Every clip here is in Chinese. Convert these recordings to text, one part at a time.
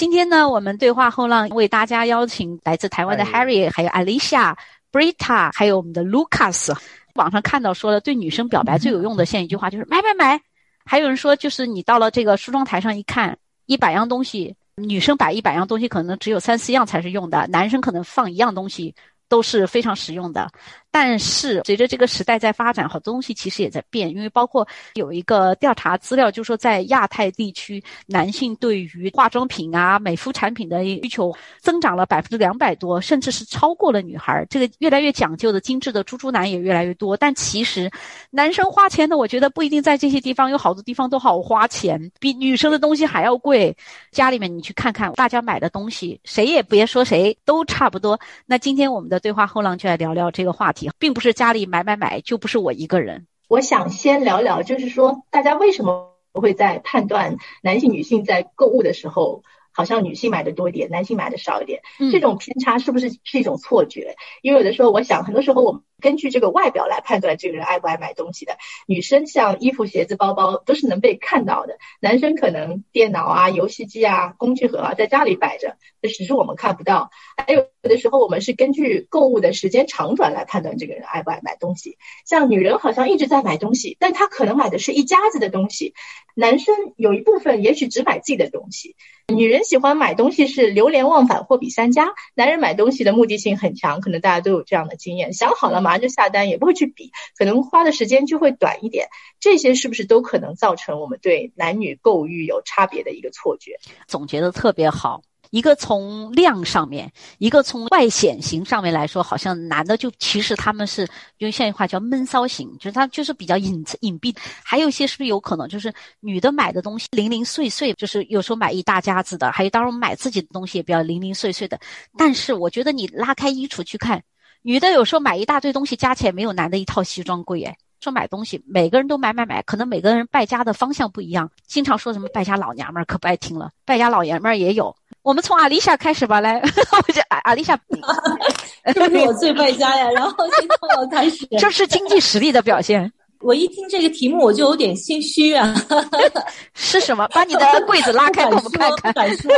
今天呢，我们对话后浪为大家邀请来自台湾的 Harry，还有 Alicia、Brita，还有我们的 Lucas。网上看到说了，对女生表白 最有用的现一句话就是买买买。还有人说，就是你到了这个梳妆台上一看，一百样东西，女生摆一百样东西，可能只有三四样才是用的，男生可能放一样东西都是非常实用的。但是随着这个时代在发展，好多东西其实也在变。因为包括有一个调查资料，就说在亚太地区，男性对于化妆品啊、美肤产品的需求增长了百分之两百多，甚至是超过了女孩。这个越来越讲究的、精致的猪猪男也越来越多。但其实，男生花钱的，我觉得不一定在这些地方，有好多地方都好花钱，比女生的东西还要贵。家里面你去看看，大家买的东西，谁也别说谁，都差不多。那今天我们的对话后浪就来聊聊这个话题。并不是家里买买买就不是我一个人。我想先聊聊，就是说大家为什么会在判断男性、女性在购物的时候，好像女性买的多一点，男性买的少一点？这种偏差是不是是一种错觉？因为有的时候，我想很多时候我们。根据这个外表来判断这个人爱不爱买东西的，女生像衣服、鞋子、包包都是能被看到的，男生可能电脑啊、游戏机啊、工具盒啊在家里摆着，这只是我们看不到。还有的时候我们是根据购物的时间长短来判断这个人爱不爱买东西。像女人好像一直在买东西，但她可能买的是一家子的东西；男生有一部分也许只买自己的东西。女人喜欢买东西是流连忘返、货比三家，男人买东西的目的性很强，可能大家都有这样的经验，想好了。马上就下单，也不会去比，可能花的时间就会短一点。这些是不是都可能造成我们对男女购物欲有差别的一个错觉？总结的特别好。一个从量上面，一个从外显型上面来说，好像男的就其实他们是用现代话叫闷骚型，就是他就是比较隐隐蔽。还有一些是不是有可能就是女的买的东西零零碎碎，就是有时候买一大家子的，还有当然买自己的东西也比较零零碎碎的。但是我觉得你拉开衣橱去看。女的有时候买一大堆东西，加起来没有男的一套西装贵哎。说买东西，每个人都买买买，可能每个人败家的方向不一样。经常说什么败家老娘们儿，可不爱听了。败家老爷们儿也有。我们从阿丽莎开始吧，来，我就阿阿丽莎，这是我最败家呀。然后先从我开始，这是经济实力的表现。我一听这个题目，我就有点心虚啊。是什么？把你的柜子拉开，我们看看。敢说，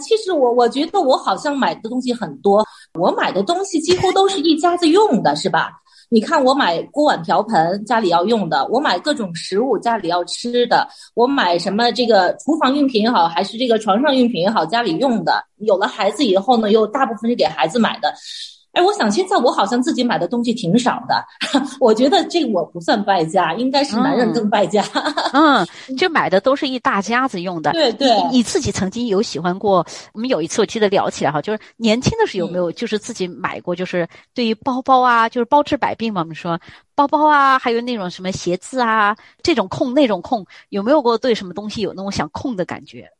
其实我我觉得我好像买的东西很多，我买的东西几乎都是一家子用的，是吧？你看，我买锅碗瓢盆，家里要用的；我买各种食物，家里要吃的；我买什么这个厨房用品也好，还是这个床上用品也好，家里用的。有了孩子以后呢，又大部分是给孩子买的。哎，我想现在我好像自己买的东西挺少的，我觉得这我不算败家，应该是男人更败家。嗯，就买的都是一大家子用的。对对，你自己曾经有喜欢过？我们有一次我记得聊起来哈，就是年轻的时候有没有就是自己买过？就是对于包包啊，就是包治百病嘛。我们说包包啊，还有那种什么鞋子啊，这种控那种控，有没有过对什么东西有那种想控的感觉？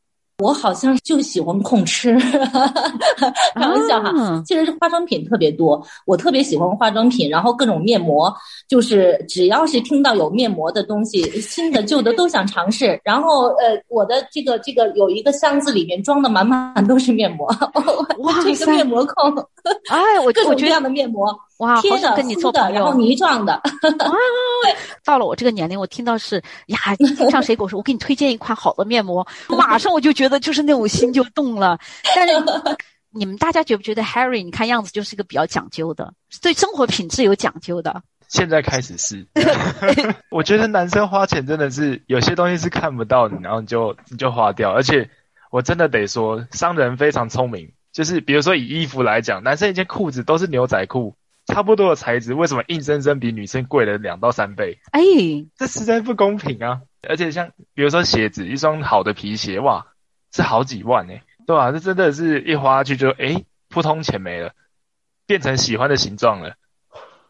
我好像就喜欢控吃，开玩笑哈。其实是化妆品特别多，我特别喜欢化妆品，然后各种面膜，就是只要是听到有面膜的东西，新的旧的都想尝试。然后呃，我的这个这个有一个箱子里面装的满满都是面膜，哇，这个面膜控，哎，我各种各样的面膜。哇，贴的、跟你做朋友，然后泥状的。到了我这个年龄，我听到是呀，上谁跟我说，我给你推荐一款好的面膜，马上我就觉得就是那种心就动了。但是 你们大家觉不觉得 Harry？你看样子就是一个比较讲究的，对生活品质有讲究的。现在开始是，我觉得男生花钱真的是有些东西是看不到你，然后你就你就花掉。而且我真的得说，商人非常聪明，就是比如说以衣服来讲，男生一件裤子都是牛仔裤。差不多的材质，为什么硬生生比女生贵了两到三倍？哎，这实在不公平啊！而且像比如说鞋子，一双好的皮鞋，哇，是好几万哎，对吧？这真的是一花去就哎，扑通钱没了，变成喜欢的形状了。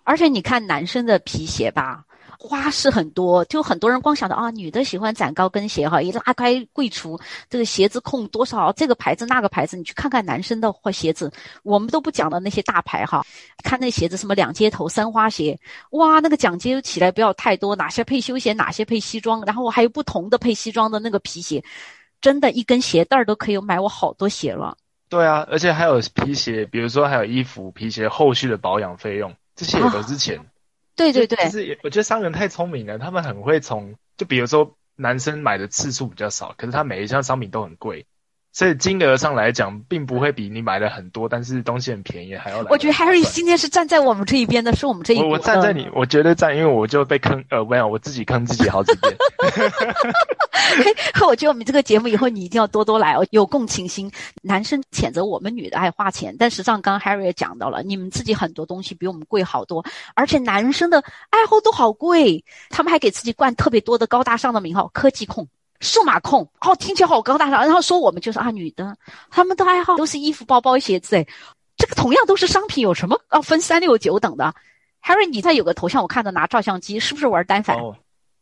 而且你看男生的皮鞋吧。花式很多，就很多人光想着啊，女的喜欢攒高跟鞋哈，一拉开柜橱，这个鞋子控多少，这个牌子那个牌子，你去看看男生的或鞋子，我们都不讲的那些大牌哈，看那鞋子什么两接头三花鞋，哇，那个讲究起来不要太多，哪些配休闲，哪些配西装，然后我还有不同的配西装的那个皮鞋，真的一根鞋带儿都可以买我好多鞋了。对啊，而且还有皮鞋，比如说还有衣服、皮鞋后续的保养费用，这些也都是钱。对对对，就是我觉得商人太聪明了，他们很会从，就比如说男生买的次数比较少，可是他每一项商品都很贵，所以金额上来讲，并不会比你买的很多，但是东西很便宜还要来。我觉得 Harry 今天是站在我们这一边的，是我们这一。边我站在你，我绝对站，因为我就被坑，呃，没有，我自己坑自己好几遍。我觉得我们这个节目以后你一定要多多来哦，有共情心。男生谴责我们女的爱花钱，但实际上刚刚 Harry 也讲到了，你们自己很多东西比我们贵好多，而且男生的爱好都好贵，他们还给自己冠特别多的高大上的名号，科技控。数码控哦，听起来好高大上。然后说我们就是啊，女的，他们的爱好都是衣服、包包、鞋子。哎，这个同样都是商品，有什么啊分三六九等的？Harry，你再有个头像，我看到拿照相机，是不是玩单反？哦，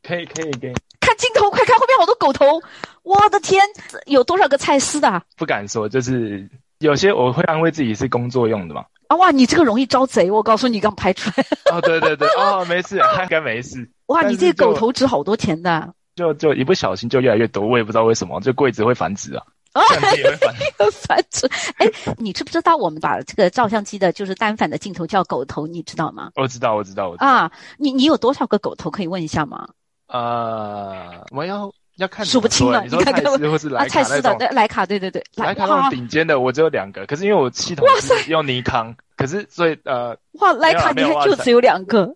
可以可以可以。看镜头，快看后面好多狗头！我的天，有多少个蔡司的？不敢说，就是有些我会安慰自己是工作用的嘛。啊哇，你这个容易招贼，我告诉你，刚拍出来。哦，对对对，哦，没事，应该没事。哇，你这个狗头值好多钱的。就就一不小心就越来越多，我也不知道为什么，这柜子会繁殖啊，也会繁 繁殖。哎，你知不知道我们把这个照相机的就是单反的镜头叫狗头，你知道吗？我知道，我知道，我知道。啊，你你有多少个狗头可以问一下吗？呃，我要要看数不清了，你看看或是莱卡那种，莱卡对对对，莱卡那种顶尖的我只有两个，可是因为我系统是用尼康，可是所以呃，哇，莱卡你看就只有两个，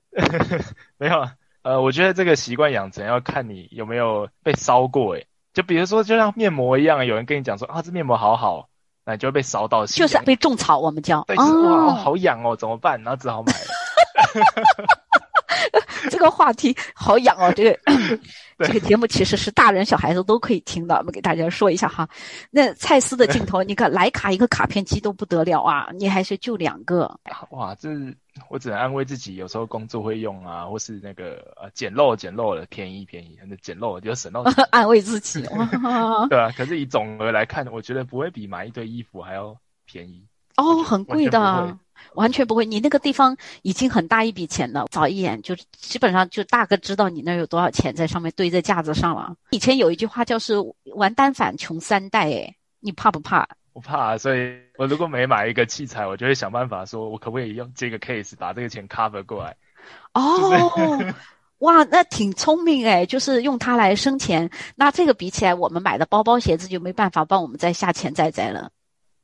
没有。呃，我觉得这个习惯养成要看你有没有被烧过，诶，就比如说，就像面膜一样，有人跟你讲说啊，这面膜好好，那你就会被烧到，就是被种草，我们叫，对，哇，好痒哦，怎么办？然后只好买。这个话题好痒哦，这个 这个节目其实是大人小孩子都可以听的，我们给大家说一下哈。那蔡司的镜头，你看徕卡一个卡片机都不得了啊，你还是就两个。哇，这我只能安慰自己，有时候工作会用啊，或是那个呃捡漏捡漏的，便宜便宜，那捡漏就省到。安慰自己，对啊。可是以总额来看，我觉得不会比买一堆衣服还要便宜。哦，很贵的。完全不会，你那个地方已经很大一笔钱了，早一眼就基本上就大概知道你那有多少钱在上面堆在架子上了。以前有一句话叫是玩单反穷三代，哎，你怕不怕？不怕，所以我如果每买一个器材，我就会想办法说，我可不可以用这个 case 把这个钱 cover 过来？哦，哇，那挺聪明哎，就是用它来生钱。那这个比起来，我们买的包包鞋子就没办法帮我们再下钱再再了。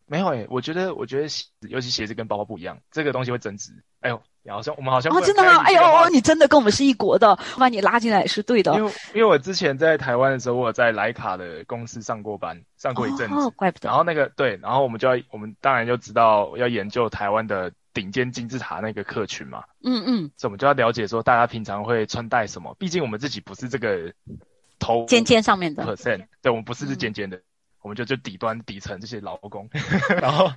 没有诶，我觉得，我觉得鞋，尤其鞋子跟包包不一样，这个东西会增值。哎呦，好像我们好像哦，真的吗？哎呦，你真的跟我们是一国的，把你拉进来是对的。因为因为我之前在台湾的时候，我在莱卡的公司上过班，上过一阵子。哦，怪不得。然后那个对，然后我们就要，我们当然就知道要研究台湾的顶尖金字塔那个客群嘛。嗯嗯。所以我们就要了解说，大家平常会穿戴什么？毕竟我们自己不是这个头尖尖上面的 percent，对，我们不是是尖尖的。我们就就底端底层这些劳工，然后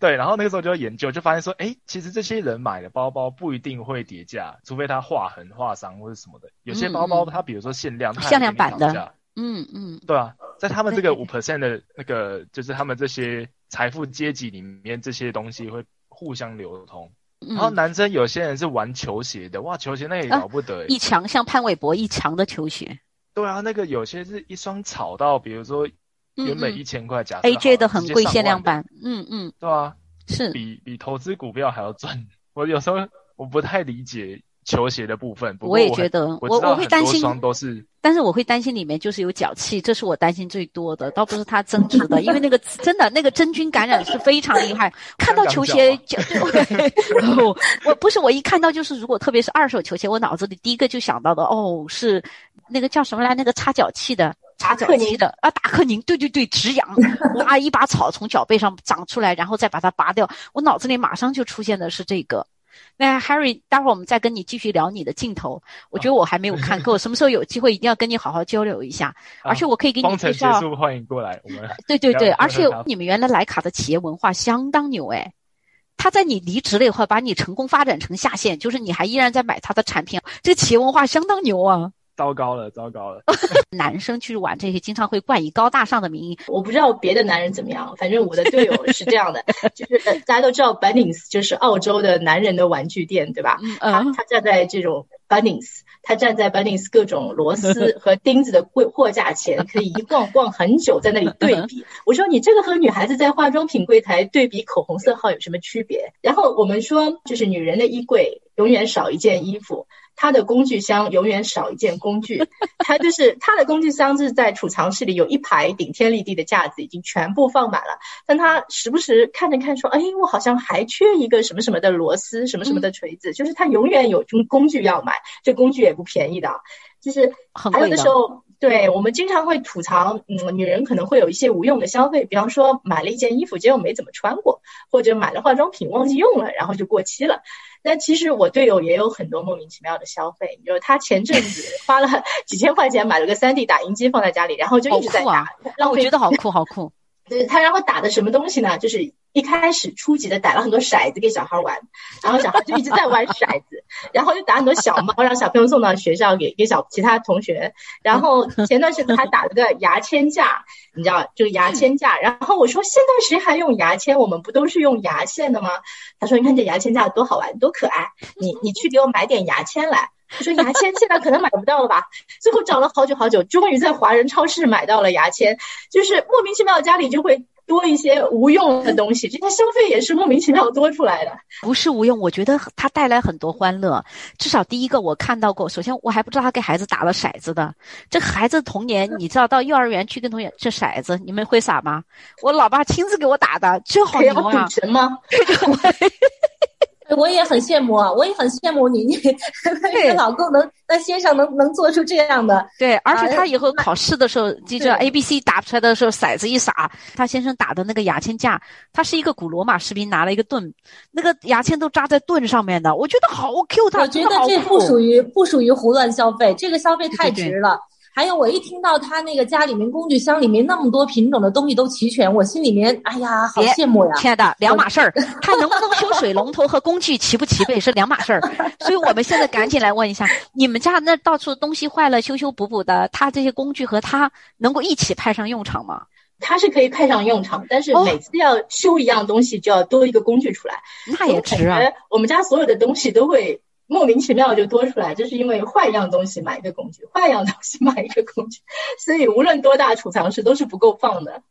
对，然后那个时候就要研究，就发现说，哎，其实这些人买的包包不一定会叠价，除非他划痕、划伤或者什么的。有些包包它比如说限量，限量版的，嗯嗯，对啊，在他们这个五 percent 的那个，就是他们这些财富阶级里面，这些东西会互相流通。然后男生有些人是玩球鞋的，哇，球鞋那也了不得，一强像潘玮柏一强的球鞋。对啊，那个有些是一双炒到，比如说。原本一千块，假 AJ 的很贵限量版，嗯嗯，对啊，是比比投资股票还要赚。我有时候我不太理解球鞋的部分，我也觉得，我我会担心，都是，但是我会担心里面就是有脚气，这是我担心最多的，倒不是它增值的，因为那个真的那个真菌感染是非常厉害。看到球鞋就，我不是我一看到就是，如果特别是二手球鞋，我脑子里第一个就想到的哦，是那个叫什么来，那个擦脚气的。达克宁的啊，达克宁，对对对，止痒，哇一把草从脚背上长出来，然后再把它拔掉。我脑子里马上就出现的是这个。那 Harry，待会儿我们再跟你继续聊你的镜头。我觉得我还没有看够，什么时候有机会一定要跟你好好交流一下。而且我可以给你介绍。欢迎过来，我们。对对对，而且你们原来莱卡的企业文化相当牛哎，他在你离职了以后，把你成功发展成下线，就是你还依然在买他的产品，这个企业文化相当牛啊。糟糕了，糟糕了！男生去玩这些，经常会冠以高大上的名义。我不知道别的男人怎么样，反正我的队友是这样的，就是大家都知道 Bunnings 就是澳洲的男人的玩具店，对吧？他他站在这种 Bunnings，他站在 Bunnings 各种螺丝和钉子的柜货架前，可以一逛逛很久，在那里对比。我说你这个和女孩子在化妆品柜台对比口红色号有什么区别？然后我们说，就是女人的衣柜永远少一件衣服。他的工具箱永远少一件工具。他就是他的工具箱是在储藏室里有一排顶天立地的架子，已经全部放满了。但他时不时看着看，说：“哎，我好像还缺一个什么什么的螺丝，什么什么的锤子。”就是他永远有工工具要买，这工具也不便宜的。就是还有的时候。对我们经常会吐槽，嗯，女人可能会有一些无用的消费，比方说买了一件衣服，结果没怎么穿过，或者买了化妆品忘记用了，然后就过期了。那其实我队友也有很多莫名其妙的消费，就是他前阵子 花了几千块钱买了个 3D 打印机放在家里，然后就一直在打，让我觉得好酷好酷。对他然后打的什么东西呢？就是一开始初级的逮了很多骰子给小孩玩，然后小孩就一直在玩骰子，然后又打很多小猫让小朋友送到学校给给小其他同学，然后前段时间还打了个牙签架，你知道就牙签架，然后我说现在谁还用牙签？我们不都是用牙线的吗？他说你看这牙签架多好玩多可爱，你你去给我买点牙签来。我说牙签现在可能买不到了吧？最后找了好久好久，终于在华人超市买到了牙签。就是莫名其妙家里就会多一些无用的东西，这些消费也是莫名其妙多出来的。不是无用，我觉得它带来很多欢乐。至少第一个我看到过，首先我还不知道他给孩子打了骰子的。这孩子童年，你知道到幼儿园去跟同学这骰子，你们会撒吗？我老爸亲自给我打的，这好牛啊！赌神吗？我也很羡慕啊，我也很羡慕你，你你 老公能那先生能能做出这样的。对，而且他以后考试的时候，记着 A B C 打出来的时候，骰子一撒，他先生打的那个牙签架，他是一个古罗马士兵拿了一个盾，那个牙签都扎在盾上面的，我觉得好 Q，他我觉得这不属于不属于胡乱消费，这个消费太值了。还有，我一听到他那个家里面工具箱里面那么多品种的东西都齐全，我心里面哎呀，好羡慕呀！亲爱的，两码事儿，他能不能修水龙头和工具齐不齐备是两码事儿。所以我们现在赶紧来问一下，你们家那到处东西坏了修修补补的，他这些工具和他能够一起派上用场吗？他是可以派上用场，但是每次要修一样东西就要多一个工具出来，那也值啊！我们家所有的东西都会。莫名其妙就多出来，就是因为换一样东西买一个工具，换一样东西买一个工具，所以无论多大储藏室都是不够放的。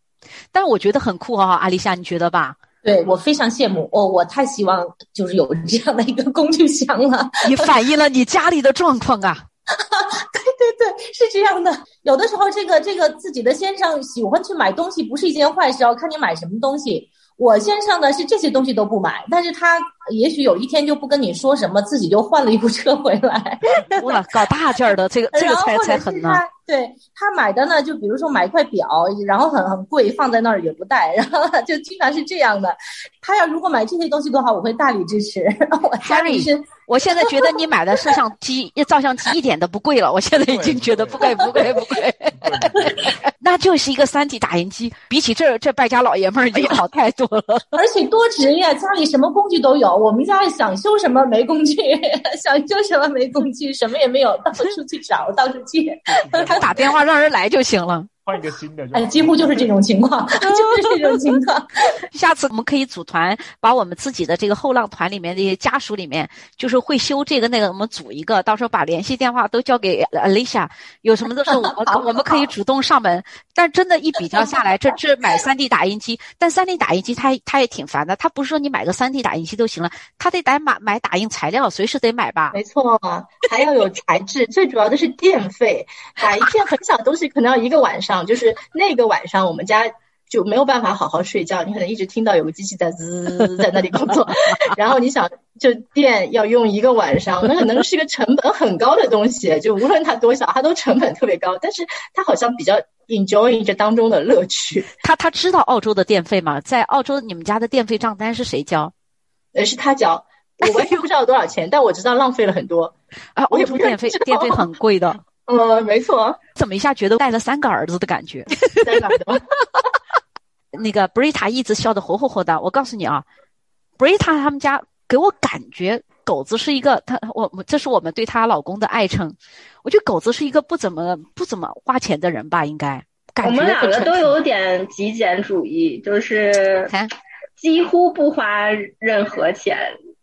但我觉得很酷啊，阿丽夏，你觉得吧？对我非常羡慕，哦，我太希望就是有这样的一个工具箱了。你反映了你家里的状况啊？对对对，是这样的。有的时候，这个这个自己的先生喜欢去买东西，不是一件坏事，要看你买什么东西。我先生呢是这些东西都不买，但是他也许有一天就不跟你说什么，自己就换了一部车回来。哇，搞大件的这个 这个才才狠呢。对他买的呢，就比如说买一块表，然后很很贵，放在那儿也不戴，然后就经常是这样的。他要如果买这些东西的话，我会大力支持。Harry，我现在觉得你买的摄像机、照相机一点都不贵了，我现在已经觉得不贵不贵不贵。那就是一个三 D 打印机，比起这这败家老爷们儿已经好太多了。而且多值呀，家里什么工具都有。我们家想修什么没工具，想修什么没工具，什么也没有，到处去找，到处借。打电话让人来就行了。换一个新的，哎，几乎就是这种情况，就是这种情况。下次我们可以组团，把我们自己的这个后浪团里面的家属里面，就是会修这个那个，我们组一个，到时候把联系电话都交给 Alicia，有什么的时候我们 我们可以主动上门。但真的，一比较下来，这这买三 D 打印机，但三 D 打印机它它也挺烦的，它不是说你买个三 D 打印机都行了，它得得买买打印材料，随时得买吧？没错，还要有材质，最主要的是电费，打一片很小的东西可能要一个晚上。就是那个晚上，我们家就没有办法好好睡觉。你可能一直听到有个机器在滋在那里工作，然后你想，就电要用一个晚上，那可能是个成本很高的东西。就无论它多小，它都成本特别高。但是它好像比较 enjoying 这当中的乐趣。他他知道澳洲的电费吗？在澳洲，你们家的电费账单是谁交？呃，是他交。我完全不知道多少钱，但我知道浪费了很多。啊，澳洲电费电费很贵的。呃，没错，怎么一下觉得带了三个儿子的感觉？那个 Brita 一直笑得活活活的。我告诉你啊，Brita 他们家给我感觉狗子是一个，他我这是我们对她老公的爱称。我觉得狗子是一个不怎么不怎么花钱的人吧，应该。我们两个都有点极简主义，就是几乎不花任何钱。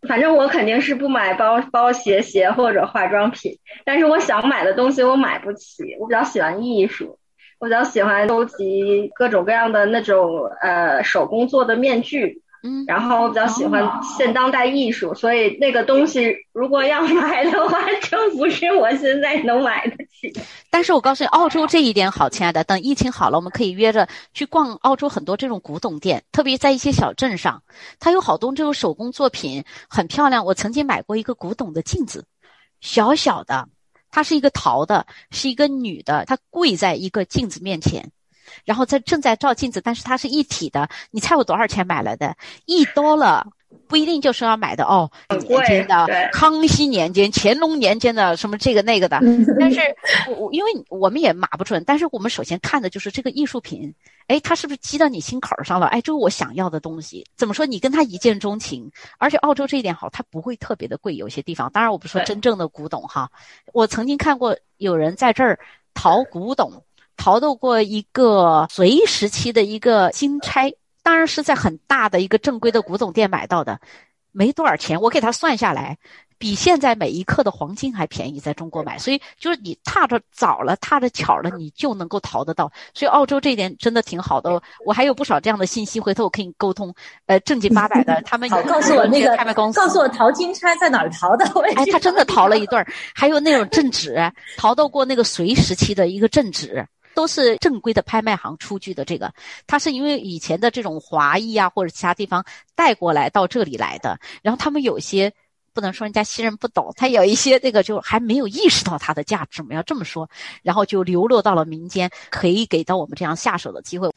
反正我肯定是不买包包鞋鞋或者化妆品，但是我想买的东西我买不起。我比较喜欢艺术，我比较喜欢收集各种各样的那种呃手工做的面具，嗯，然后我比较喜欢现当代艺术，所以那个东西如果要买的话，真不是我现在能买得起。但是我告诉你，澳洲这一点好，亲爱的，等疫情好了，我们可以约着去逛澳洲很多这种古董店，特别在一些小镇上，它有好多这种手工作品，很漂亮。我曾经买过一个古董的镜子，小小的，它是一个陶的，是一个女的，她跪在一个镜子面前。然后在正在照镜子，但是它是一体的。你猜我多少钱买来的？一多了，不一定就是要买的哦。年间的，康熙年间、乾隆年间的什么这个那个的。但是，我我因为我们也码不准。但是我们首先看的就是这个艺术品，哎，它是不是击到你心坎上了？哎，这是我想要的东西。怎么说？你跟他一见钟情。而且澳洲这一点好，它不会特别的贵。有些地方，当然我不说真正的古董哈。我曾经看过有人在这儿淘古董。淘到过一个隋时期的一个金钗，当然是在很大的一个正规的古董店买到的，没多少钱。我给他算下来，比现在每一克的黄金还便宜，在中国买。所以就是你踏着早了，踏着巧了，你就能够淘得到。所以澳洲这一点真的挺好的。我还有不少这样的信息，回头我可以沟通。呃，正经八百的，他们好告诉我那个拍卖公司，告诉我淘金钗在哪儿淘的。哎，他真的淘了一对儿，还有那种镇纸，淘到过那个隋时期的一个镇纸。都是正规的拍卖行出具的，这个他是因为以前的这种华裔啊或者其他地方带过来到这里来的，然后他们有些不能说人家新人不懂，他有一些那个就还没有意识到它的价值，我们要这么说，然后就流落到了民间，可以给到我们这样下手的机会。